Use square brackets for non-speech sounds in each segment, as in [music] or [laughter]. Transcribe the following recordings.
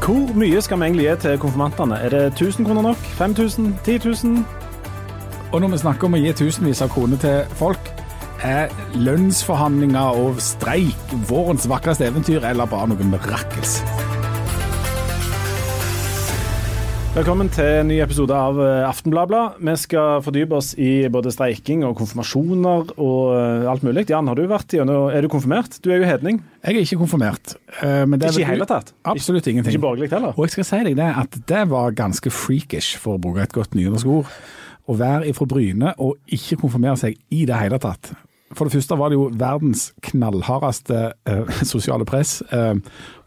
Hvor mye skal vi egentlig gi til konfirmantene? Er det 1000 kroner nok? 5000? 10 000? Og når vi snakker om å gi tusenvis av kroner til folk, er lønnsforhandlinger og streik vårens vakreste eventyr, eller bare noe mirakels? Velkommen til en ny episode av eh, Aftenbladet. Vi skal fordype oss i både streiking og konfirmasjoner og eh, alt mulig. Jan, har du vært gjennom Er du konfirmert? Du er jo hedning. Jeg er ikke konfirmert. eh, Men det er Ikke i hele tatt? Absolutt ingenting. Ikke borgerlig heller? Og jeg skal si deg det at det var ganske freakish, for å bruke et godt nynorsk ord, å være ifra Bryne og ikke konfirmere seg i det hele tatt. For det første var det jo verdens knallhardeste eh, [laughs] sosiale press eh,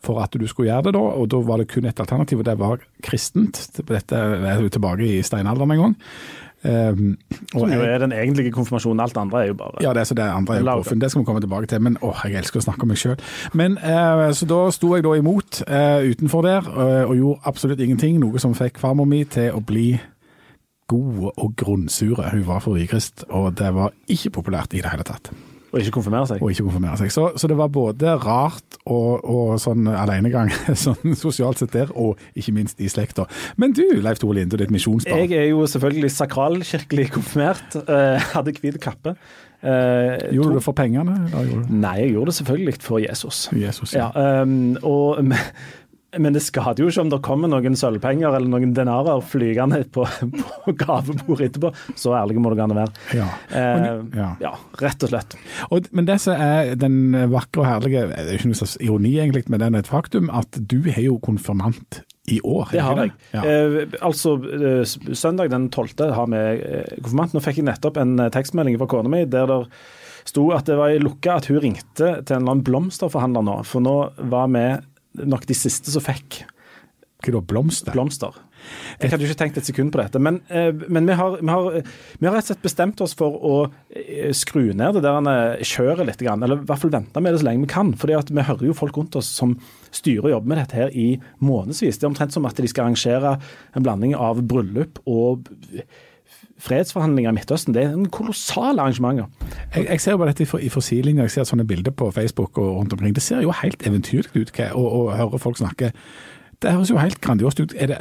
for at du skulle gjøre det da, og da var det kun et alternativ, og det var kristent. Dette er jo tilbake i steinalderen en gang. Um, og Som jo er den egentlige konfirmasjonen. Alt andre er jo bare ja, det, er så det andre er jo påfunn. Det skal vi komme tilbake til. Men åh, jeg elsker å snakke om meg sjøl. Men eh, så da sto jeg da imot uh, utenfor der, uh, og gjorde absolutt ingenting. Noe som fikk farmor mi til å bli god og grunnsure. Hun var for vikrist, og det var ikke populært i det hele tatt. Og ikke konfirmere seg. Og ikke konfirmere seg. Så, så det var både rart og, og sånn alenegang, [laughs] sånn sosialt sett der, og ikke minst i slekta. Men du, Leif Tore Linde, ditt misjonsbarn. Jeg er jo selvfølgelig sakralkirkelig konfirmert. Uh, hadde hvit kappe. Uh, Gjorde to- du det for pengene? Nei, jeg gjorde det selvfølgelig for Jesus. Jesus, Ja, ehm, og, men det skader jo ikke om det kommer noen sølvpenger eller noen denarer flygende på, på gavebordet etterpå. Så ærlige må det gjerne være. Ja. Eh, ja. ja, rett og slett. Og, men det som er den vakre og herlige, det er ikke noe slags ironi egentlig, men det er et faktum, at du har jo konfirmant i år. Det har jeg. Ja. Eh, altså, eh, søndag den 12. har vi eh, konfirmant. Nå fikk jeg nettopp en eh, tekstmelding fra kona mi der det sto at det var i lukka at hun ringte til en eller annen blomsterforhandler nå. For nå var vi nok de siste som fikk Hva da, blomster? blomster. Jeg hadde jo ikke tenkt et sekund på dette, men, eh, men vi, har, vi, har, vi har rett og slett bestemt oss for å eh, skru ned det der kjøret litt, eller i hvert fall vente med det så lenge vi kan. fordi vi hører jo folk rundt oss som styrer og jobber med dette her i månedsvis. Det er omtrent som at de skal arrangere en blanding av bryllup og fredsforhandlinger i Midtøsten. Det er en kolossale arrangementer. Jeg, jeg ser jo bare dette i fra jeg ser sånne bilder på Facebook og rundt omkring. Det ser jo helt eventyrlig ut hva- å høre folk snakke. Det høres jo helt grandiost ut. Er det,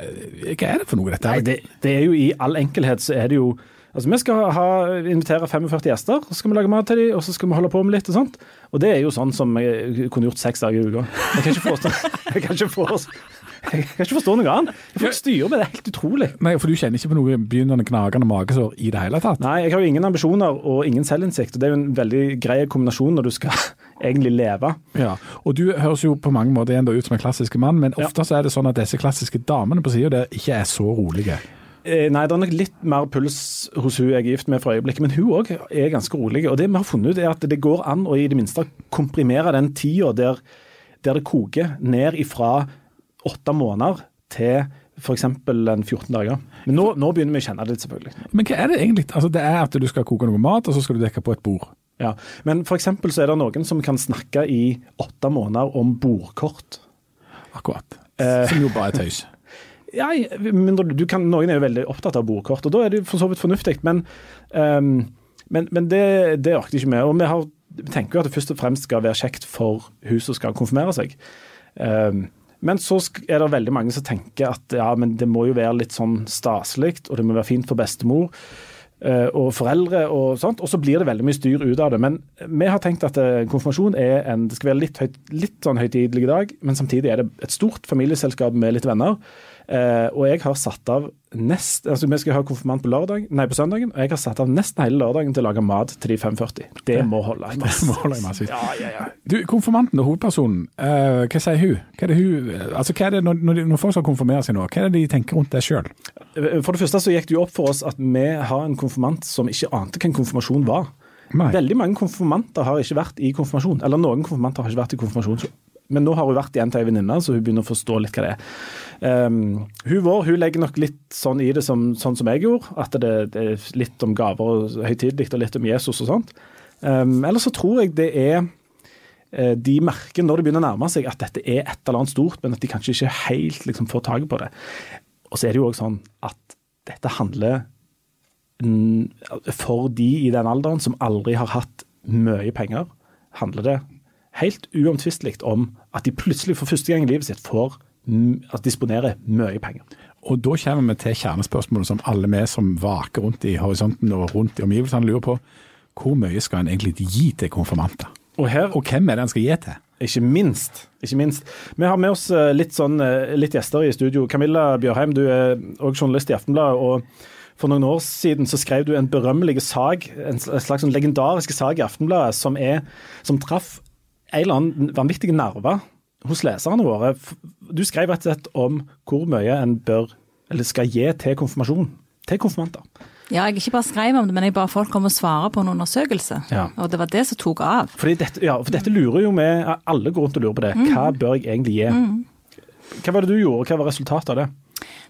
hva er det for noe, dette? Nei, det, det er jo i all enkelhet så er det jo Altså, Vi skal ha, invitere 45 gjester, så skal vi lage mat til dem, og så skal vi holde på med litt og sånt. Og det er jo sånn som jeg kunne gjort seks dager i uka. Jeg kan ikke forstå, [laughs] jeg kan ikke forstå, jeg kan ikke forstå noe annet. Folk styrer med det, helt utrolig. Nei, for du kjenner ikke på noe begynnende knagende magesår i det hele tatt? Nei, jeg har jo ingen ambisjoner og ingen selvinnsikt, og det er jo en veldig grei kombinasjon når du skal [laughs] egentlig leve. Ja, og du høres jo på mange måter enda ut som en klassisk mann, men Ja. ofte så er det sånn at disse klassiske damene på sida der ikke er så rolige. Eh, Nei, det er nok litt mer puls hos hun jeg er gift med for øyeblikket, men hun òg er ganske rolig. Og det vi har funnet ut er at det går an å i det minste komprimere den tida der, der det koker, ned ifra åtte måneder til f.eks. en 14 dager. Men nå, nå begynner vi å kjenne det litt, selvfølgelig. Men hva er det egentlig? Altså, det er at du skal koke noe mat, og så skal du dekke på et bord. Ja. Men f.eks. så er det noen som kan snakke i åtte måneder om bordkort. Akkurat. Eh. Som jo bare er tøys. [laughs] Ja, kan, Noen er jo veldig opptatt av bordkort, og da er det for så vidt fornuftig. Men, um, men, men det, det orket ikke vi. Og vi, har, tenker jo at det først og fremst skal være kjekt for hun som skal konfirmere seg. Ehm, men så er det veldig mange som tenker at ja, men det må jo være litt sånn staselig, og det må være fint for bestemor eh, og foreldre og sånt. Og så blir det veldig mye styr ut av det. Men vi har tenkt at eh, konfirmasjon er en, det skal være litt, høyt, litt sånn høytidelig dag, men samtidig er det et stort familieselskap med litt venner. Eh, og jeg har satt av nest, altså Vi skal ha konfirmant på, lørdag, nei, på søndagen, og jeg har satt av nesten hele lørdagen til å lage mat til de 5.40. [laughs] Det må holde. Det må holde. Ja, ja, ja. Du, Konfirmanten og hovedpersonen, eh, hva sier hun? Hva er det hun altså, hva er det når, når folk skal konfirmere seg nå, hva er det de tenker rundt det sjøl? For det første så gikk det jo opp for oss at vi har en konfirmant som ikke ante hva en konfirmasjon var. Nei. Veldig mange konfirmanter har ikke vært i konfirmasjon. Eller noen konfirmanter har ikke vært i konfirmasjon. Men nå har hun vært igjen til ei venninne, så hun begynner å forstå litt hva det er. Um, hun vår hun legger nok litt sånn i det som, sånn som jeg gjorde, at det, det er litt om gaver og høytidelig og litt om Jesus og sånt. Um, Eller så tror jeg det er eh, de merker når det begynner å nærme seg at dette er et eller annet stort, men at de kanskje ikke helt liksom, får taket på det. Og så er det jo òg sånn at dette handler For de i den alderen som aldri har hatt mye penger, handler det helt uomtvistelig om at de plutselig for første gang i livet sitt får altså, disponerer mye penger. Og da kommer vi til kjernespørsmålet som alle vi som vaker rundt i horisonten og rundt i omgivelsene lurer på. Hvor mye skal en egentlig gi til konfirmanter? Og her Og hvem er det en skal gi til? Ikke minst. Ikke minst. Vi har med oss eh, litt, sånn, eh, litt gjester i studio. Camilla Bjørheim, du er òg journalist i Aftenbladet. og For noen år siden så skrev du en berømmelig sag, en slags sånn legendarisk sag i Aftenbladet, som, er, som traff en eller annen vanvittig nerve hos leserne våre. Du skrev rett og slett om hvor mye en bør, eller skal gi til konfirmasjon. Til konfirmanter. Ja, jeg ikke bare skrev om det, men jeg ba folk om å svare på en undersøkelse. Ja. Og det var det som tok av. Fordi dette, ja, for dette lurer jo vi Alle går rundt og lurer på det. Hva bør jeg egentlig gi? Hva var det du gjorde, hva var resultatet av det?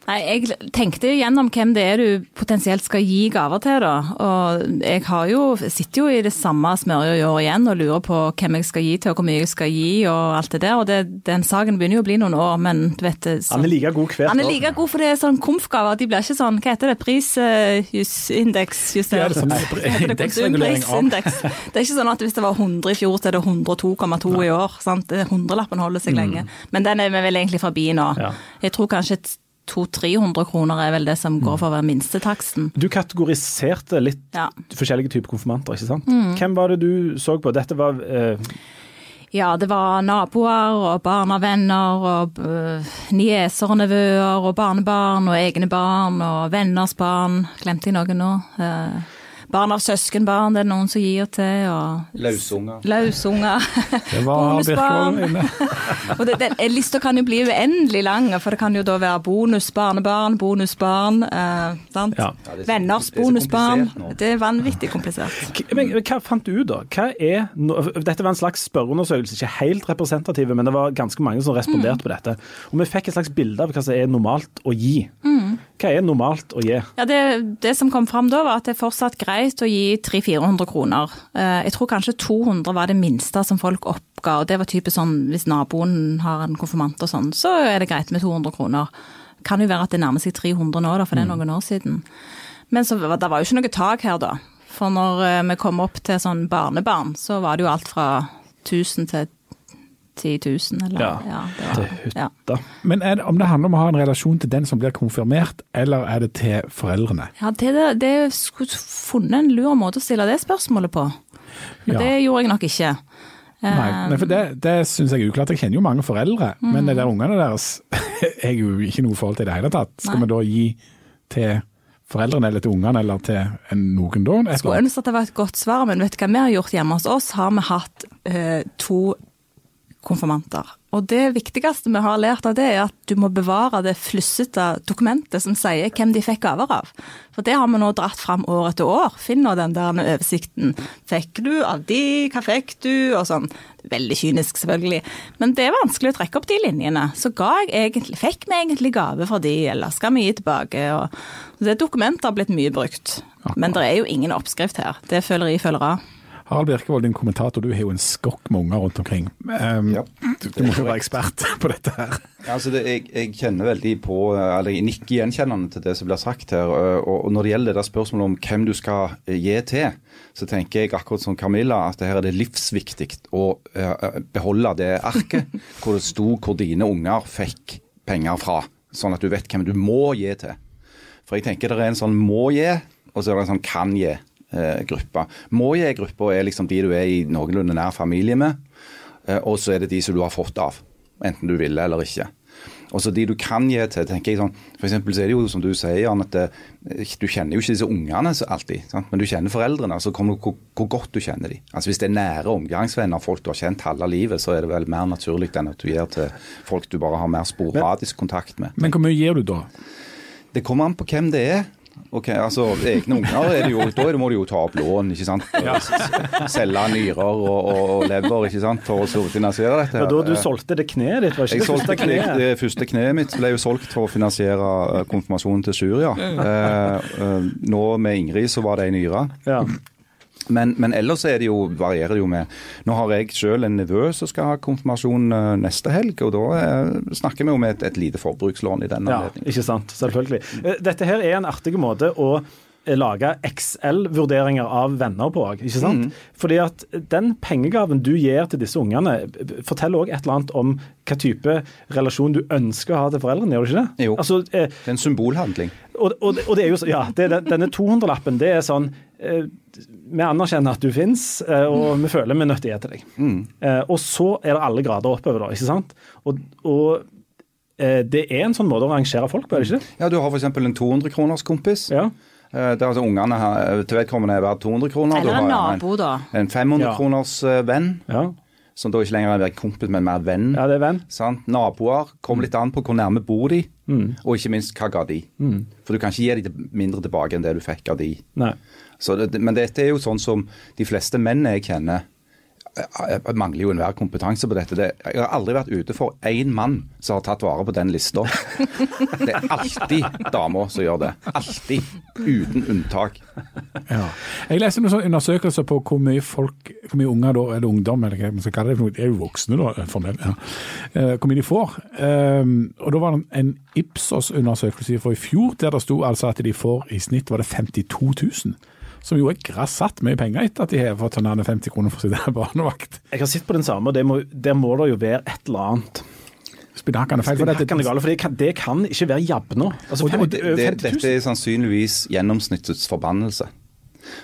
Nei, Jeg tenkte gjennom hvem det er du potensielt skal gi gaver til. da. Og jeg har jo, sitter jo i det samme smørja i år igjen og lurer på hvem jeg skal gi til, og hvor mye jeg skal gi og alt det der. Og det, den saken begynner jo å bli noen år, men du vet så, Han er like god hvert Han er like god, for det er sånn komfgaver. De blir ikke sånn, hva heter det, prisindeksjustert? Uh, det er indeksregulering av. Det ikke sånn at hvis det var 100 i fjor, så er det 102,2 i år. sant? Det- Hundrelappen holder seg lenge. Men den er vi vel egentlig forbi nå. Jeg tror kanskje 200-300 kroner er vel det som går for å være minstetaksten. Du kategoriserte litt Ja. forskjellige typer konfirmanter, ikke sant? Hvem var det du så på? Dette var eh, Ja, det var naboer og barnevenner og uh, nieser og nevøer og barnebarn og egne barn og venners barn. Glemte jeg noe nå? Eh, barn av søskenbarn, det er noen som gir til. og Lausunger. Lausunger. Det var [laughs] Bonusbarn. Birkevold inne. [laughs] og det, den lista kan jo bli uendelig lang, for det kan jo da være bonusbarnebarn, bonusbarn, eh, sant? Ja. Er venners det er bonusbarn. Det er vanvittig komplisert. Men hva fant du ut, da? Hva er, no- dette var en slags spørreundersøkelse, ikke helt representative, men det var ganske mange som responderte på dette. Og vi fikk et slags bilde av hva som er normalt å gi. Hva er normalt å gi? Ja, det, det som kom fram da, var at det er fortsatt greit å gi 300-400 kroner. Eh, Jeg tror kanskje 200 var det minste som folk oppga, og det var typisk sånn hvis naboen har en konfirmant og sånn, så er det greit med 200 kroner. Kan jo være at det nærmer seg 300 nå, da, for det er noen år siden. Men så, det var jo ikke noe tak her da. For når eh, vi kom opp til sånn barnebarn, så var det jo alt fra 1000 til 10 000, eller Ja, ja, det Til hytta. ja. Men er det, om det handler om å ha en relasjon til den som blir konfirmert, eller er det til foreldrene? Ja, det, det, det skulle funnet en lur måte å stille det spørsmålet på. Men Ja. det gjorde jeg nok ikke. Nei, Eh, nei for det, det syns jeg er uklart. Jeg kjenner jo mange foreldre, men det der ungene deres [laughs] er jo ikke noe forhold til i det hele tatt. Skal Nei. vi da gi til foreldrene eller til ungene eller til noen da? Skulle ønske at det var et godt svar, men vet du hva vi har gjort hjemme hos oss? Har vi hatt eh, to konfirmanter. Og det viktigste vi har lært av det, er at du må bevare det flussete dokumentet som sier hvem de fikk gaver av. For det har vi nå dratt fram år etter år. Finn nå den der oversikten. Fikk du av de, hva fikk du, og sånn. Veldig kynisk, selvfølgelig. Men det er vanskelig å trekke opp de linjene. Så ga jeg egentlig, fikk vi egentlig gave for de, eller skal vi gi tilbake? Og det dokumentet har blitt mye brukt. Men det er jo ingen oppskrift her. Det føler jeg føler av. Harald Birkevold, din kommentator, du har jo en skokk med unger rundt omkring. Um, Ja. du, du må jo være ekspert [laughs] på dette her. Ja, altså det, jeg, jeg kjenner veldig på, eller jeg nikker gjenkjennende til det som blir sagt her. og, og Når det gjelder det der spørsmålet om hvem du skal eh, gi til, så tenker jeg akkurat som Camilla at det her er det livsviktig å uh, beholde det arket [laughs] hvor det sto hvor dine unger fikk penger fra. Sånn at du vet hvem du må gi til. For jeg tenker det er en sånn må gi, og så er det en sånn kan gi. Eh, Gruppe. Må-jeg-gruppa er liksom de du er i noenlunde nær familie med, eh, og så er det de som du har fått av enten du ville eller ikke. Og så De du kan gi til, tenker jeg sånn, for så er det jo som du sier, Jan, at det, du kjenner jo ikke disse ungene så alltid, sant? men du kjenner foreldrene. så kommer du hvor, hvor godt du kjenner dem. Altså Hvis det er nære omgangsvenner, folk du har kjent halve livet, så er det vel mer naturlig enn at du gir til folk du bare har mer sporadisk kontakt med. Men hvor mye gir du da? Det kommer an på hvem det er. Ok, altså Egne unger er det jo, da må du jo ta opp lån, ikke sant. Ja. Selge nyrer og, og, og lever ikke sant, for å finansiere dette. Her. var da du solgte det kneet ditt, var ikke Jeg det første kne, kneet? det første kneet mitt ble jo solgt for å finansiere eh, konfirmasjonen til Syria. ja. Eh, eh, nå med Ingrid så var det ei nyre. Ja. Men, men ellers er det jo, varierer det jo med Nå har jeg selv en nevø som skal ha konfirmasjon eh, neste helg, og da eh, snakker vi om et, et lite forbrukslån i den ja, ikke sant. Selvfølgelig. Eh, Dette her er en artig måte å lage XL-vurderinger av venner på òg, ikke sant? Fordi at den pengegaven du gir til disse ungene, forteller òg et eller annet om hva type relasjon du ønsker å ha til foreldrene, gjør du ikke det? Jo. Altså, eh, Det er en symbolhandling. og, og, og det er jo så, ja, det, denne 200-lappen, det er sånn Vi anerkjenner at du fins, eh, og vi føler vi er nødt til å gi til deg. Mm. og så er det alle grader oppover, da, ikke sant? Og, og eh, det er en sånn måte å rangere folk på, er det ikke det? Ja, Du har f.eks. en 200-kroners kompis. Ja. Eh, Der altså ungene til vedkommende er verdt 200 kroner. Eller en nabo, da. En 500 Ja. kroners eh, venn, Ja. Som da ikke lenger er en kompis, men mer venn. ja, det er venn. Sant? Naboer. Kom litt an på hvor nærme bor de, Mm. og ikke minst hva ga de. For du kan ikke gi dem mindre tilbake enn det du fikk av de. Nei. Så det, men dette er jo sånn som de fleste menn jeg kjenner eh, eh, mangler jo enhver kompetanse på dette. Det, jeg har aldri vært ute for én mann som har tatt vare på den lista. [laughs] Det er alltid damer som gjør det. Alltid. Uten unntak. Ja. Jeg leste noen sånne undersøkelser på hvor mye folk, hvor mye unger da, eller ungdom, eller hva man skal kalle det, for noe, de er jo voksne da, formelt, ja. Eh, hvor mye de får. Um, og da var det en Ipsos-undersøkelse fra i fjor, der det sto altså at de får i snitt var det 52 000. Som jo er grassat mye penger etter at de har fått sånn 50 kroner for å sitte [laughs] barnevakt. Jeg har sett på den samme, og det må, der må det jo være et eller annet. Spinakene feil. Dette, gale, for det kan, det kan ikke være jabna. Altså, det- det- Det, dette er sannsynligvis gjennomsnittets forbannelse.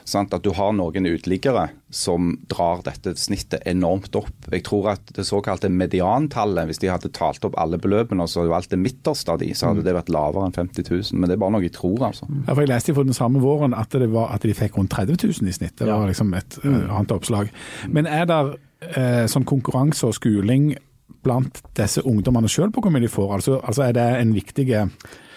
Sant? At du har noen uteliggere som drar dette snittet enormt opp. Jeg tror at det såkalte mediantallet, hvis de hadde talt opp alle beløpene og så valgt det midterste av de, så hadde det vært lavere enn 50 000. Men det er bare noe jeg tror, altså. Ja, for Jeg leste for den samme våren at, det var, at de fikk rundt 30 000 i snitt. Det var Ja. liksom et eh, annet oppslag. Men er det eh, sånn konkurranse og skuling blant disse ungdommene sjøl på hvor mye de får? Altså, altså Er det en viktig eh,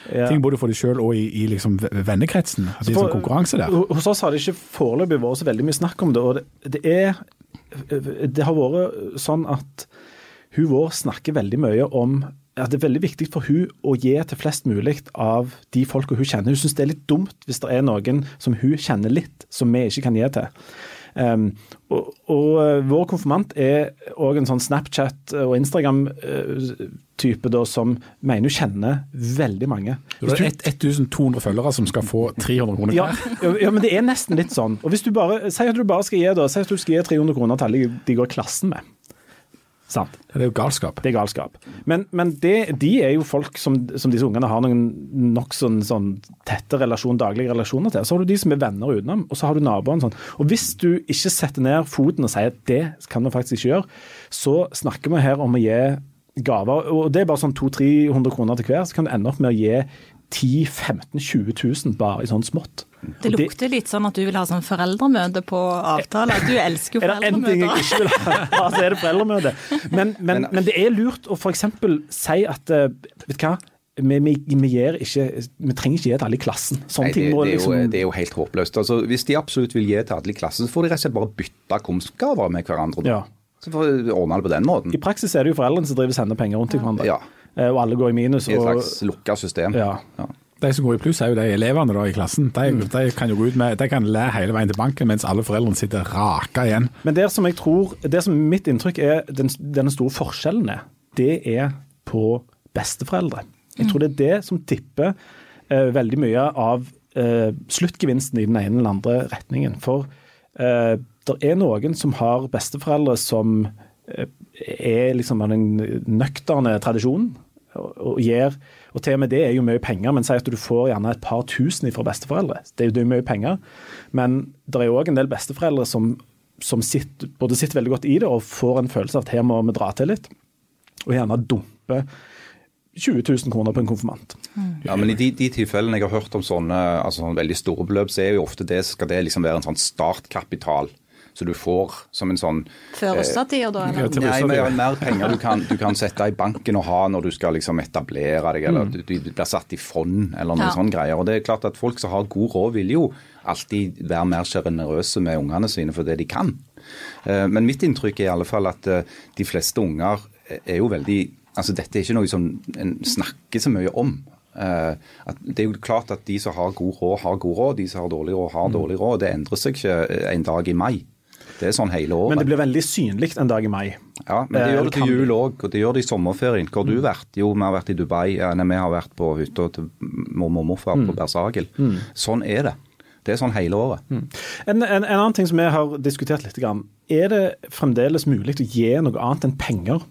Ja. ting både for deg sjøl og i, i liksom vennekretsen? At det er sånn konkurranse der? Hos oss har det ikke foreløpig vært så veldig mye snakk om det. og det, det er Det har vært sånn at hun vår snakker veldig mye om at det er veldig viktig for hun å gi til flest mulig av de folka hun kjenner. Hun syns det er litt dumt hvis det er noen som hun kjenner litt, som vi ikke kan gi til. Um, og, og eh, vår konfirmant er òg en sånn Snapchat- og Instagram-type da, som mener hun kjenner veldig mange. Så det er 1200 følgere som skal få 300 kroner Ja, ja, men det er nesten litt sånn. Og hvis du bare, Si at du bare skal gi da, si at du skal gi 300 kroner til alle de går i klassen med. Sant. Det er jo galskap. Det er galskap. Men, men det, de er jo folk som, som disse ungene har noen nokså sånn, sånn tette relasjon, daglige relasjoner til. Så har du de som er venner utenom, og så har du naboene. Sånn. Og hvis du ikke setter ned foten og sier at det kan vi faktisk ikke gjøre, så snakker vi her om å gi gaver. Og det er bare sånn 200-300 kroner til hver, så kan du ende opp med å gi 10 15 20 000 bare i sånn smått. Det lukter litt sånn at du vil ha sånn foreldremøte på avtale. Du elsker jo Er det en ting jeg ikke vil ha, så er det foreldremøte. Men, men, men det er lurt å f.eks. si at eh, Vet du hva, vi, vi, vi, gir ikke, vi trenger ikke gi til alle i klassen. Sånne Nei, det, ting må det, er jo, liksom det er jo helt håpløst. Altså, hvis de absolutt vil gi til alle i klassen, så får de rett og slett bare bytte komstgaver med hverandre. Ja. Så får de ordne det på den måten. I praksis er det jo foreldrene som driver sender penger rundt til hverandre. Ja. Eh, Og alle går i minus. I et Og, slags lukka system. ja. Ja. De som går i pluss, er jo de elevene da i klassen. De, Mm. de kan jo gå ut med, de kan le hele veien til banken, mens alle foreldrene sitter raka igjen. Men det som jeg tror, det som mitt inntrykk er den, denne store forskjellen er, det er på besteforeldre. Jeg tror det er det som tipper eh, veldig mye av eh, sluttgevinsten i den ene eller andre retningen. For eh, det er noen som har besteforeldre som eh, er liksom av den nøkterne tradisjonen. Og, gir, og til og med det er jo mye penger, men si at du får gjerne et par tusen fra besteforeldre. Det er jo mye penger. Men det er jo òg en del besteforeldre som, som sitter, både sitter veldig godt i det og får en følelse av at her må vi dra til litt. Og gjerne dumpe 20 000 kroner på en konfirmant. Ja, men I de, de tilfellene jeg har hørt om sånne, altså sånne veldig store beløp, så er jo ofte det, skal det liksom være en sånn startkapital. Så du får som en sånn Før russetida, da? Eller? Nei, men ja, mer penger du kan, du kan sette i banken og ha når du skal liksom etablere deg, eller du, du blir satt i fond eller noen Ja. sånne greier. Og det er klart at Folk som har god råd, vil jo alltid være mer sjenerøse med ungene sine for det de kan. Eh, Men mitt inntrykk er i alle fall at eh, de fleste unger er jo veldig altså Dette er ikke noe som en snakker så mye om. Uh, at det er jo klart at de som har god råd, har god råd. De som har dårlig råd, har dårlig råd. Det endrer seg ikke en dag i mai. Det er sånn hele året. Men det blir veldig synlig en dag i mai. Ja, men det Eh, gjør det til jul òg, og det gjør det i sommerferien. Hvor har du vært? Jo, vi har vært i Dubai. Nei, vi har vært på hytta til mormor og morfar på Bersagel. Sånn er det. Det er sånn hele året. En, en, en annen ting som vi har diskutert litt, er det fremdeles mulig å gi noe annet enn penger?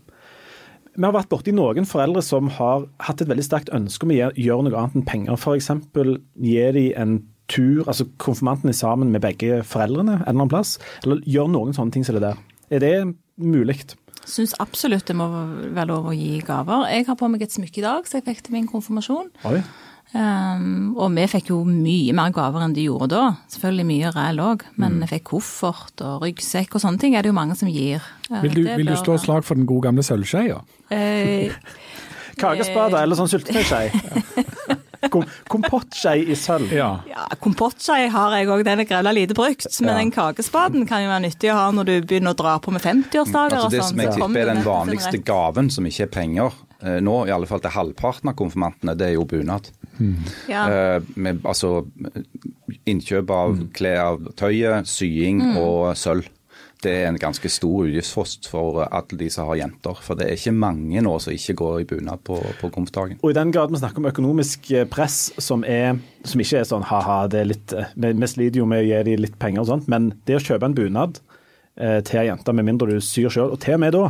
Vi har vært borti noen foreldre som har hatt et veldig sterkt ønske om å gjøre noe annet enn penger. F.eks. gi de en tur, altså konfirmanten er sammen med begge foreldrene en eller annen plass. Eller gjør noen sånne ting som det der. Er det mulig? Syns absolutt det må være lov å gi gaver. Jeg har på meg et smykke i dag, så jeg fikk til min konfirmasjon. Oi. Um, og vi fikk jo mye mer gaver enn de gjorde da. Selvfølgelig mye ræl òg, men Mm. jeg fikk koffert og ryggsekk og sånne ting er det jo mange som gir. Uh, Vil du, vil du slå et slag for den gode gamle sølvskeia? Uh, [laughs] Kakespade eller sånn syltetøyskje? [laughs] Kom, kompottskei i sølv. Ja. ja, kompottskei har jeg òg, den er grevla lite brukt. Men Ja. den kakespaden kan jo være nyttig å ha når du begynner å dra på med 50-årsdager Altså det sånn. som jeg så tipper er den vanligste gaven som ikke er penger, eh, nå i alle fall til halvparten av konfirmantene, det er jo bunad. Ja. Eh, med altså innkjøp av Mm. klær av tøyet, sying og sølv. Det er en ganske stor utgiftspost for alle de som har jenter. For det er ikke mange nå som ikke går i bunad på, på konfdagen. Og i den grad vi snakker om økonomisk eh, press som, er, som ikke er sånn ha-ha, det er litt eh, vi sliter jo med å gi dem litt penger og sånt, men det å kjøpe en bunad eh, til ei jente, med mindre du syr sjøl, og til og med da,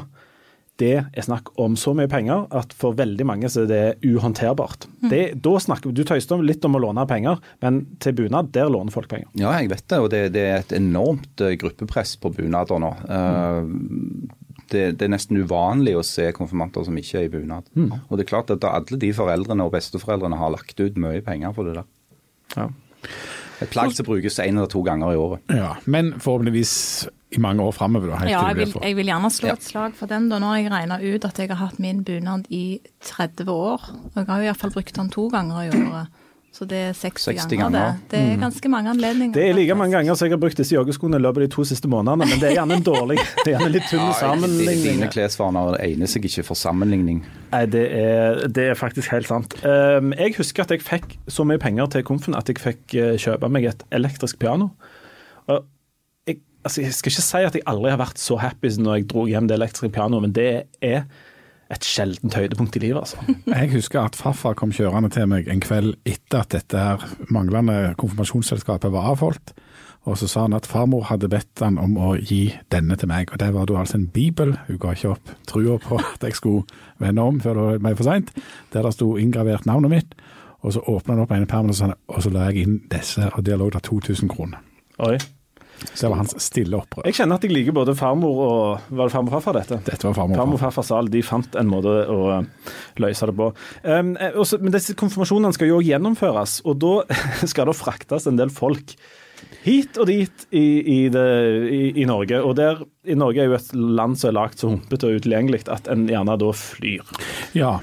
det er snakk om så mye penger at for veldig mange så er det uhåndterbart. Det, da snakker, Du tøyste om litt om å låne penger, men til bunad, der låner folk penger. Ja, jeg vet det. Og det, det er et enormt eh, gruppepress på bunader nå. Mm. det, det er nesten uvanlig å se konfirmanter som ikke er i bunad. Og det er klart at alle de foreldrene og besteforeldrene har lagt ut mye penger på det der. Ja. Et plagg som brukes én eller to ganger i året. ja. Men forhåpentligvis i mange år framover. da, Ja, jeg vil, jeg vil gjerne slå et slag for den. da. Nå har jeg regna ut at jeg har hatt min bunad i 30 år. Og jeg har jo iallfall brukt den to ganger i året. Så det er 60, 60 ganger, ganger. det. Det er ganske mange anledninger. Det er like mange ganger som jeg har brukt disse joggeskoene i løpet av de to siste månedene, men det er gjerne en dårlig, [laughs] det er gjerne litt tynn Ja, sammenligning. Dine klesvaner egner seg ikke for sammenligning. Nei, det er, det er faktisk helt sant. Um, jeg husker at jeg fikk så mye penger til komfen at jeg fikk eh, kjøpe meg et elektrisk piano. Altså, jeg skal ikke si at jeg aldri har vært så happy som når jeg dro hjem det elektriske pianoet, men det er et sjeldent høydepunkt i livet, altså. [laughs] Jeg husker at farfar kom kjørende til meg en kveld etter at dette her manglende konfirmasjonsselskapet var avholdt. Og så sa han at farmor hadde bedt han om å gi denne til meg. Og det var da altså en bibel. Hun ga ikke opp trua på at jeg skulle vende om før det var meg for seint. Der det sto inngravert navnet mitt. Og så åpna han opp ene permen og så, og så la jeg inn disse, og der lå det 2000 kroner. Oi. Så det var hans stille opprør. Jeg kjenner at jeg liker både farmor og Var det farmor og farfar, dette? Dette var farmor. Farmor og og farfar. farfar Sal de fant en måte å løse det på. Um, eh, også, men disse konfirmasjonene skal jo gjennomføres, og da [laughs] skal det fraktes en del folk hit og dit i, i, det, i, i Norge. Og der, i Norge er jo et land som er lagd så humpete og utilgjengelig at en gjerne da flyr. Ja.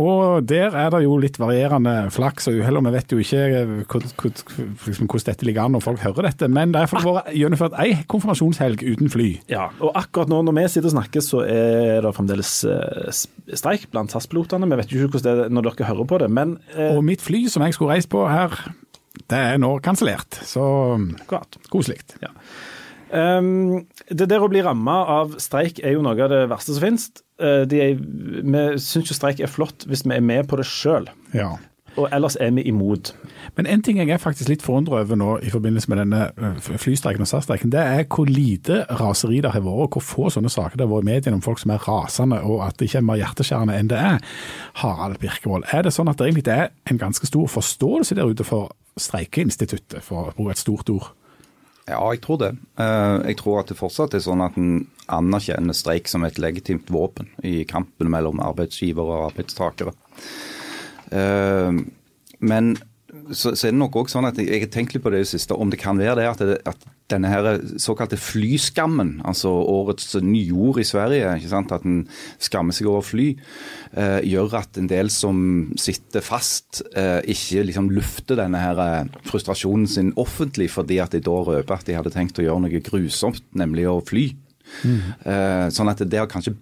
Og der er det jo litt varierende flaks og uhell, og vi vet jo ikke eh, liksom hvordan dette ligger an når folk hører dette. Men det har vært gjennomført ei konfirmasjonshelg uten fly. Ja, og akkurat nå når vi sitter og snakker, så er det fremdeles eh, streik blant SAS-pilotene. Vi vet jo ikke hvordan det er når dere hører på det, men eh, Og mitt fly som jeg skulle reist på her, det er nå kansellert. Så koselig. Ja. Um, det der å bli ramma av streik er jo noe av det verste som finnes. Uh, de er, vi syns jo streik er flott hvis vi er med på det sjøl, Ja. og ellers er vi imot. Men en ting jeg er faktisk litt forundra over nå i forbindelse med denne eh, flystreiken og SAS-streiken, det er hvor lite raseri det har vært, og hvor få sånne saker det har vært i mediene om folk som er rasende, og at det ikke er mer hjerteskjærende enn det er. Harald Birkevold, er det sånn at det egentlig er en ganske stor forståelse der ute for streikeinstituttet, for å bruke et stort ord? Ja, jeg tror det. Eh, Jeg tror at det fortsatt er sånn at en anerkjenner streik som et legitimt våpen i kampen mellom arbeidsgivere og arbeidstakere. Eh, Men så, så er det nok også sånn at jeg, jeg har tenkt litt på det i det siste, om det kan være det at, det, at denne her såkalte flyskammen, altså årets nyord i Sverige, ikke sant? at en skammer seg over fly, eh, gjør at en del som sitter fast, eh, ikke liksom lufter denne her eh, frustrasjonen sin offentlig, fordi at de da røper at de hadde tenkt å gjøre noe grusomt, nemlig å fly. Eh, sånn at det har kanskje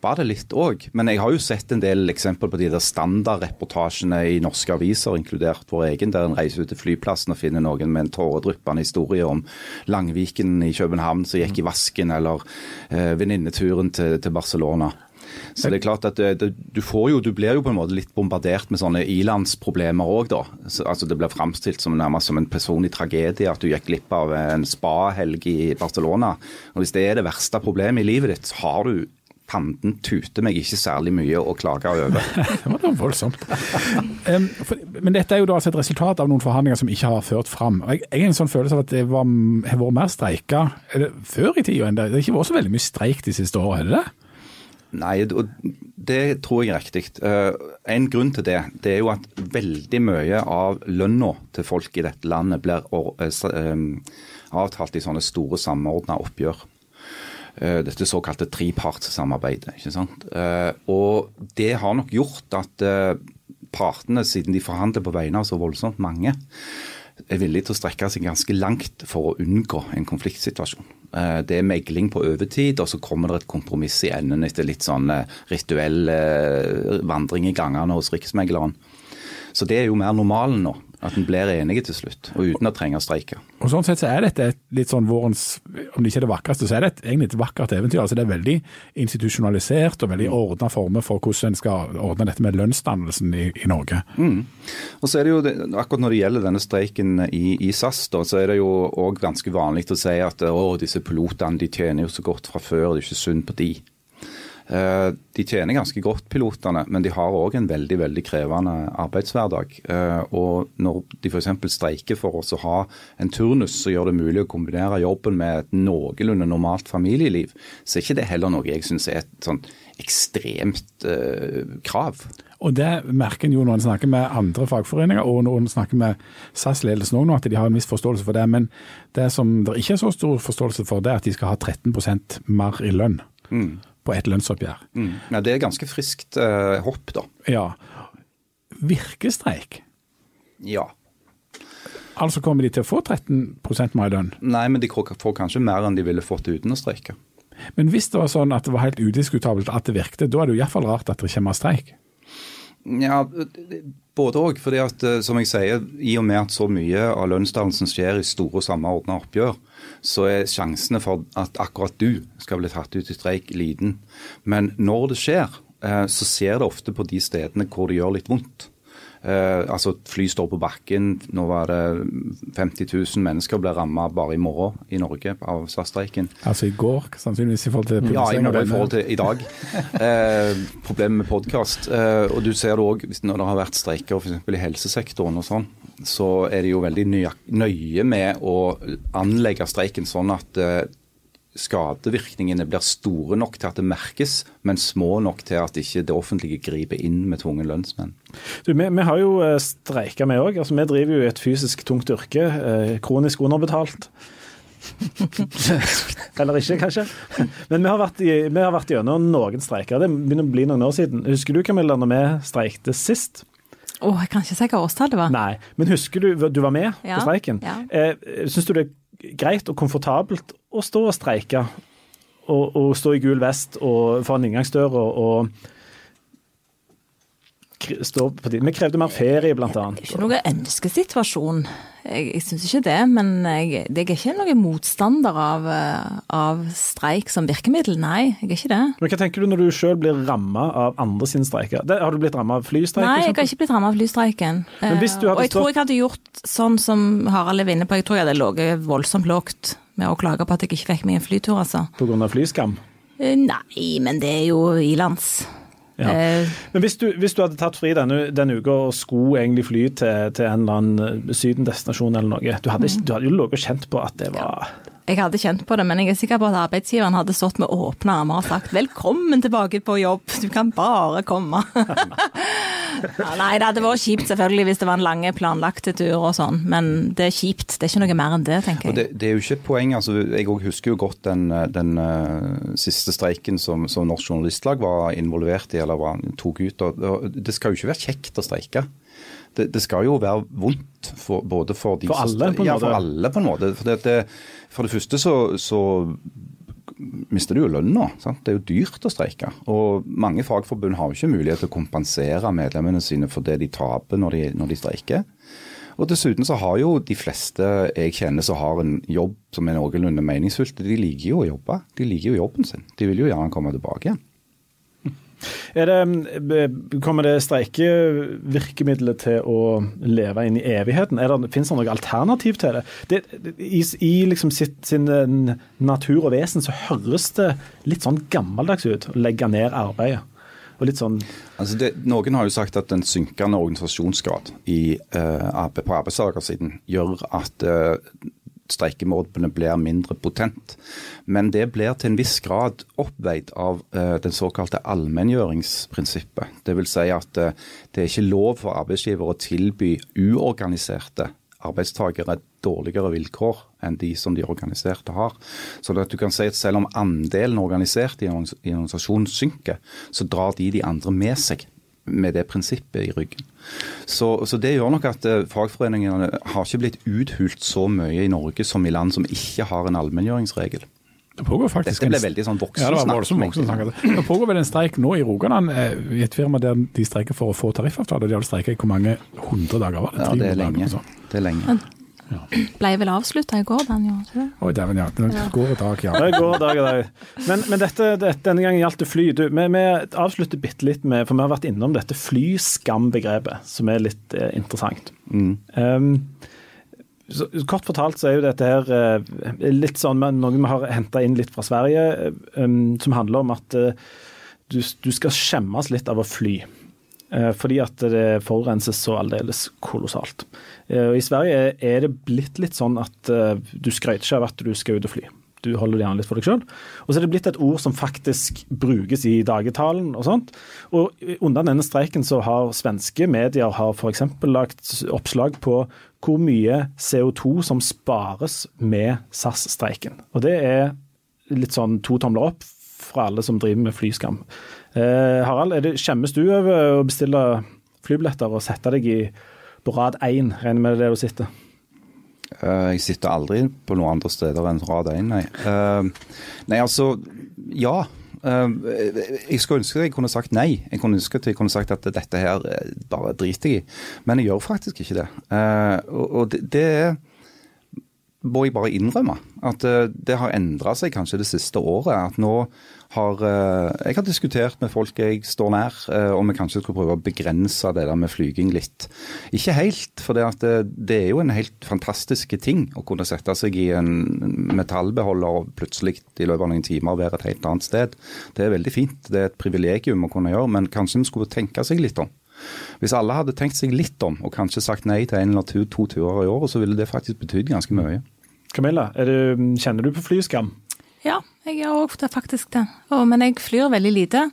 dempa det litt òg. Men jeg har jo sett en del eksempel på de der standardreportasjene i norske aviser, inkludert vår egen, der en reiser ut til flyplassen og finner noen med en tåredryppende historie om Langviken i København som gikk i vasken, eller eh, venninneturen til, til Barcelona. Så det er klart at det, det, du, jo, du blir jo på en måte litt bombardert med sånne ilandsproblemer òg, da. Så, altså Det blir framstilt som nærmest som en personlig tragedie at du gikk glipp av en spahelg i Barcelona. Og Hvis det er det verste problemet i livet ditt, så har du fanden tute meg ikke særlig mye å klage over. [laughs] det var voldsomt. um, for, men dette er jo da altså et resultat av noen forhandlinger som ikke har ført fram. Jeg, jeg har en sånn følelse av at det var, har vært mer streika før i tida enn det. Det har ikke vært så veldig mye streik de siste årene, er det det? Nei, det tror jeg er riktig. Uh, en grunn til det det er jo at veldig mye av lønna til folk i dette landet blir uh, avtalt i sånne store samordna oppgjør. Eh, dette såkalte trepartssamarbeidet. ikke sant? Eh, og det har nok gjort at eh, partene, siden de forhandler på vegne av så voldsomt mange, er villige til å strekke seg ganske langt for å unngå en konfliktsituasjon. Det er megling på overtid, og så kommer det et kompromiss i enden etter litt sånn rituell vandring i gangene hos Riksmegleren. Så det er jo mer normalen nå. At en blir enige til slutt, og uten å trenge å streike. Og Sånn sett så er dette litt sånn vårens, om det ikke er det vakreste, så er det et, egentlig et vakkert eventyr. Altså Det er veldig institusjonalisert og veldig mm. ordna former for hvordan en skal ordne dette med lønnsdannelsen i, i Norge. Mm. Og så er det jo, Akkurat når det gjelder denne streiken i, i SAS, da, så er det jo òg ganske vanlig å si at å, disse pilotene de tjener jo så godt fra før, det er ikke synd på de. Eh, de tjener ganske godt, pilotene, men de har òg en veldig veldig krevende arbeidshverdag. Eh, og Når de f.eks. streiker for oss å ha en turnus som gjør det mulig å kombinere jobben med et noenlunde normalt familieliv, så er ikke det heller noe jeg syns er et sånn ekstremt uh, krav. Og Det merker en jo når en snakker med andre fagforeninger og når en snakker med SAS-ledelsen òg at de har en viss forståelse for det. Men det som det ikke er så stor forståelse for, det er at de skal ha 13% mer i lønn. Mm på et lønnsoppgjør. Mm. Ja, det er ganske friskt eh, hopp, da. Ja. Virkestreik? Ja. Altså kommer de til å få 13 mer lønn? Nei, men de får kanskje mer enn de ville fått uten å streike. Men hvis det var sånn at det var helt udiskutabelt at det virket, da er det jo iallfall rart at det kommer streik? Ja, både òg. fordi at, eh, som jeg sier, i og med at så mye av lønnsdannelsen skjer i store samordna oppgjør, så er sjansene for at akkurat du skal bli tatt ut i streik liten. Men når det skjer, eh, så ser det ofte på de stedene hvor det gjør litt vondt. Eh, altså Fly står på bakken. Nå var det 50 000 mennesker ble ramma bare i morgen i Norge av SAS-streiken. Altså i går, sannsynligvis i forhold til Ja, i forhold til i dag. [laughs] Eh, problemet med podkast. Eh, og du ser det òg når det har vært streiker f.eks. i helsesektoren og sånn så er de jo veldig nøye med å anlegge streiken sånn at eh, skadevirkningene blir store nok til at det merkes, men små nok til at ikke det offentlige griper inn med tvungen lønnsmenn. Du, vi, vi, har jo eh, streika, vi òg. Altså, vi driver jo i et fysisk tungt yrke. Eh, kronisk underbetalt. [laughs] Eller ikke, kanskje. Men vi har, vært i, vi har vært gjennom noen streiker. Det begynner å bli noen år siden. Husker du Camilla, når vi streikte sist? Oh, jeg kan ikke si hva årstall det var. Nei, Men husker du du var med ja, på streiken? Ja. Eh, Syns du det er greit og komfortabelt stå og streike? Og, og stå i gul vest og foran inngangsdøra og, og stå på de. Vi krevde mer ferie, bl.a. Det er ikke noen ønskesituasjon. Jeg, jeg syns ikke det. Men jeg, jeg, er ikke noen motstander av, eh, av, streik som virkemiddel. Nei, jeg er ikke det. Men Hva tenker du når du sjøl blir ramma av andre sine streiker? Har du blitt ramma av flystreik? Nei, jeg har ikke blitt ramma av flystreiken. Eh, og jeg tror jeg hadde gjort sånn som Harald er inne på, jeg tror jeg hadde ligget voldsomt lågt med å klage på at jeg ikke fikk meg en flytur, altså. På grunn av flyskam? Eh, nei, men det er jo ilands. Ja. Eh, Men hvis du, hvis du, hadde tatt fri denne, denne uka og skulle egentlig fly til, til en eller annen eh, sydendestinasjon eller noe, du hadde, mm. du hadde jo ligget og kjent på at det var jeg hadde kjent på det, men jeg er sikker på at arbeidsgiveren hadde stått med åpne armer og sagt 'velkommen tilbake på jobb, du kan bare komme'. [laughs] ja, nei, det hadde vært kjipt selvfølgelig hvis det var en lange planlagte tur og sånn, men det er kjipt. Det er ikke noe mer enn det, tenker jeg. Det, det, er jo ikke et poeng. altså Jeg husker jo godt den, den uh, siste streiken som, som Norsk Journalistlag var involvert i, eller var, tok ut. Og, og det skal jo ikke være kjekt å streike det, det, skal jo være vondt for, både for de For alle, på en måte? Ja, for alle på en måte. For det, for det første så, så mister du jo lønna. Det er jo dyrt å streike. Og mange fagforbund har jo ikke mulighet til å kompensere medlemmene sine for det de taper når de, når de streiker. Og Dessuten så har jo de fleste jeg kjenner som har en jobb som er noenlunde meningsfullt, de liker jo å jobbe. De liker jo jobben sin. De vil jo gjerne komme tilbake igjen. Er det, kommer det streikevirkemidlet til å leve inn i evigheten? Er det, finnes noe alternativ til det? det I i liksom sitt, sin eh, natur og vesen så høres det litt sånn gammeldags ut å legge ned arbeidet. Sånn altså det, Noen har jo sagt at den synkende organisasjonsgrad i, uh, på arbeidstakersiden gjør at uh, streikemåtene blir mindre potent. Men det blir til en viss grad oppveid av uh, den såkalte allmenngjøringsprinsippet. Dvs. Si at uh, det er ikke lov for arbeidsgiver å tilby uorganiserte arbeidstakere dårligere vilkår enn de som de organiserte har. Så du kan si at Selv om andelen organiserte i en organisasjon synker, så drar de de andre med seg med det prinsippet i ryggen. Så, så, det gjør nok at eh, fagforeningene har ikke blitt uthult så mye i Norge som i land som ikke har en allmenngjøringsregel. Det pågår faktisk Dette ble veldig sånn voksensnakk. Ja, det, det pågår vel en streik nå i Rogaland eh, i et firma der de streiker for å få tariffavtale. De har streika i hvor mange hundre dager? var det? Ja, det er lenge. Det er lenge. Ja. Ble vel avslutta i går, den jo. Oi, dæven, ja. Det går et dag, ja. Det går dag, dag. Men, men dette, dette, denne gangen gjaldt det fly. Du, vi, vi, avslutter bitte litt med For vi har vært innom dette flyskam-begrepet, som er litt eh, interessant. Mm. Um, så, kort fortalt så er jo dette her uh, litt sånn noe vi har henta inn litt fra Sverige, um, som handler om at uh, du, du, skal skjemmes litt av å fly. Uh, fordi at det forurenses så aldeles kolossalt. Eh, I Sverige er det blitt litt sånn at eh, du skryter ikke av at du skal ut og fly. Du holder det gjerne litt for deg sjøl. Og så er det blitt et ord som faktisk brukes i dagetalen og sånt. Og under denne streiken så har svenske medier har f.eks. lagt oppslag på hvor mye CO2 som spares med SAS-streiken. Og det er litt sånn to tomler opp fra alle som driver med flyskam. Eh, Harald, det, skjemmes du over å bestille flybilletter og sette deg i på rad én, regner med det du sitter? Uh, jeg sitter aldri på noen andre steder enn rad én, nei. Uh, nei, altså, ja. Uh, jeg skulle ønske jeg kunne sagt nei. Jeg kunne ønske at jeg kunne sagt at dette her bare driter jeg i. Men jeg gjør faktisk ikke det. og, og det, det er må jeg bare innrømme. At uh, det har endra seg kanskje det siste året. At nå har uh, Jeg har diskutert med folk jeg står nær, uh, om vi kanskje skal prøve å begrense det der med flyging litt. Ikke helt, for det, det, det, er jo en helt fantastisk ting å kunne sette seg i en metallbeholder og plutselig i løpet av noen timer være et helt annet sted. Det er veldig fint. Det er et privilegium å kunne gjøre, men kanskje vi skulle tenke seg litt om. Hvis alle hadde tenkt seg litt om, og kanskje sagt nei til en eller to, to turer i året, så ville det faktisk betydd ganske mye. Camilla, det, kjenner du på flyskam? Ja, jeg gjør òg faktisk det. Oh, men jeg flyr veldig lite.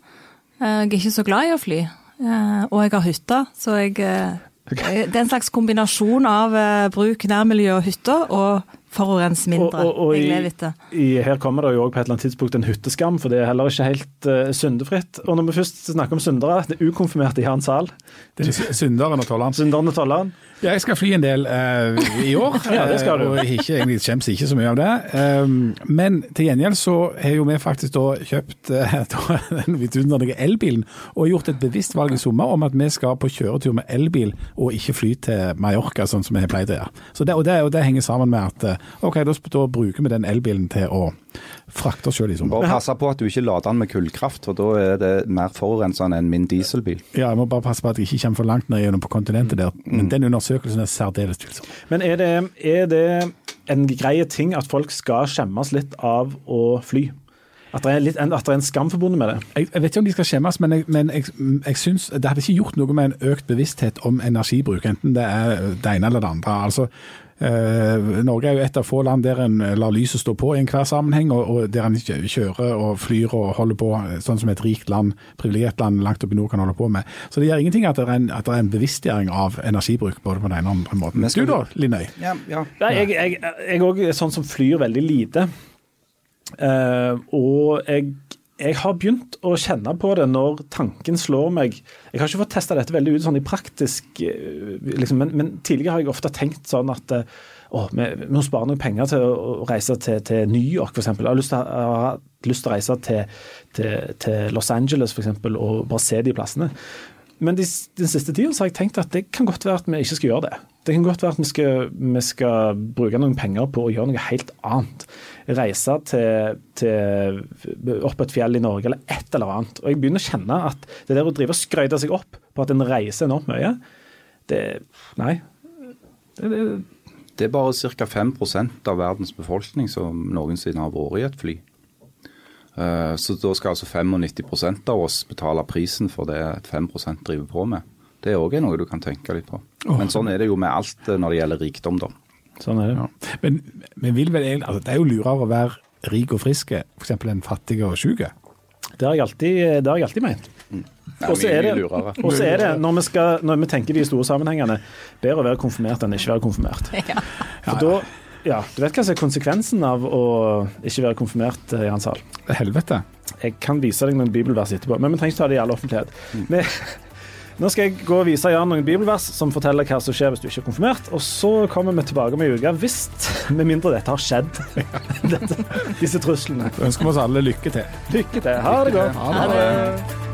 Jeg er ikke så glad i å fly. Eh, og jeg har hytte, så jeg eh, okay. Det er en slags kombinasjon av eh, bruk nærmiljø og hytte, og forurense mindre. Og, og, og jeg i. I, her kommer det jo også på et eller annet tidspunkt en hytteskam, for det er heller ikke helt uh, syndefritt. Og når vi først snakker om syndere, det er ukonfirmerte i Hans Sal. Det er synderen og tolleren. Synderen og tolleren. Ja, jeg skal fly en del uh, i år, [laughs] ja, det skal du. og ikke, egentlig skjemmes ikke så mye av det. Um, men til gjengjeld så har jo vi faktisk da kjøpt [laughs] uh, den vidunderlige elbilen og gjort et bevisst valg i sommer om at vi skal på kjøretur med elbil og ikke fly til Mallorca, sånn som vi har pleid å gjøre. Så det, og, det, og det henger sammen med at OK, da, da bruker vi den elbilen til å frakte oss sjøl i sommer. Bare passe på at du ikke lader den med kullkraft, for da er det mer forurensende enn min dieselbil. Ja, jeg må bare passe på at jeg ikke kommer for langt ned gjennom på kontinentet der. Men mm. den undersøkelsen er særdeles tvilsom. Men er det, er det en grei ting at folk skal skjemmes litt av å fly? At det, litt, at det, er en skam forbundet med det? Jeg, jeg vet ikke om de skal skjemmes, men, jeg, men jeg, jeg synes det hadde ikke gjort noe med en økt bevissthet om energibruk, enten det er det ene eller det andre. Altså, Norge er jo et av få land der en lar lyset stå på i enhver sammenheng, og, der en kjører og flyr og holder på sånn som et rikt land, privilegert land langt oppe i nord kan holde på med. Så det gjør ingenting at det er en, det er en bevisstgjøring av energibruk både på den ene og andre måten. Du da, Linnøy? Ja, ja. Jeg er òg sånn som flyr veldig lite. Uh, og jeg jeg har begynt å kjenne på det når tanken slår meg Jeg har ikke fått testa dette veldig ut sånn i praktisk eh, liksom, men, men, tidligere har jeg ofte tenkt sånn at eh, å, vi, må spare noen penger til å reise til, til New York f.eks. Jeg har lyst til, har lyst til å reise til, til, til Los Angeles f.eks. og bare se de plassene. men de, den siste tida har jeg tenkt at det kan godt være at vi ikke skal gjøre det. Det kan godt være at vi skal, vi skal bruke noen penger på å gjøre noe helt annet. Reise til, til opp et fjell i Norge eller et eller annet. Og jeg begynner å kjenne at det der å drive og skryte seg opp på at en reiser enormt mye, det Nei. Det, det, Det er bare ca. 5 av verdens befolkning som noensinne har vært i et fly. Eh, Så da skal altså 95% av oss betale prisen for det 5% driver på med. Det er òg noe du kan tenke litt på. Men sånn er det jo med alt eh, når det gjelder rikdom, da. Sånn er det. Ja. Men, men vil vel egentlig, altså, det er jo lurere å være rik og frisk f.eks. enn fattig og syk. Det har jeg alltid, det har jeg alltid ment. Nei, Og så er det, mye lurere. og så er det når, vi skal, når vi tenker de store sammenhengene, bedre å være konfirmert enn ikke være konfirmert. [laughs] Ja. For da, ja, Du vet hva som er konsekvensen av å ikke være konfirmert, eh, Jan Sahl? Helvete. Jeg kan vise deg noen bibelvers etterpå, men vi trenger ikke ta det i all offentlighet. Vi, nå skal jeg gå og vise Jan noen bibelvers som forteller hva som skjer hvis du ikke er konfirmert. Og så kommer vi tilbake om ei uke, hvis med mindre dette har skjedd. [laughs] [laughs] Dette, disse truslene. Da ønsker vi oss alle lykke til. Lykke til. Ha det godt. Ha det.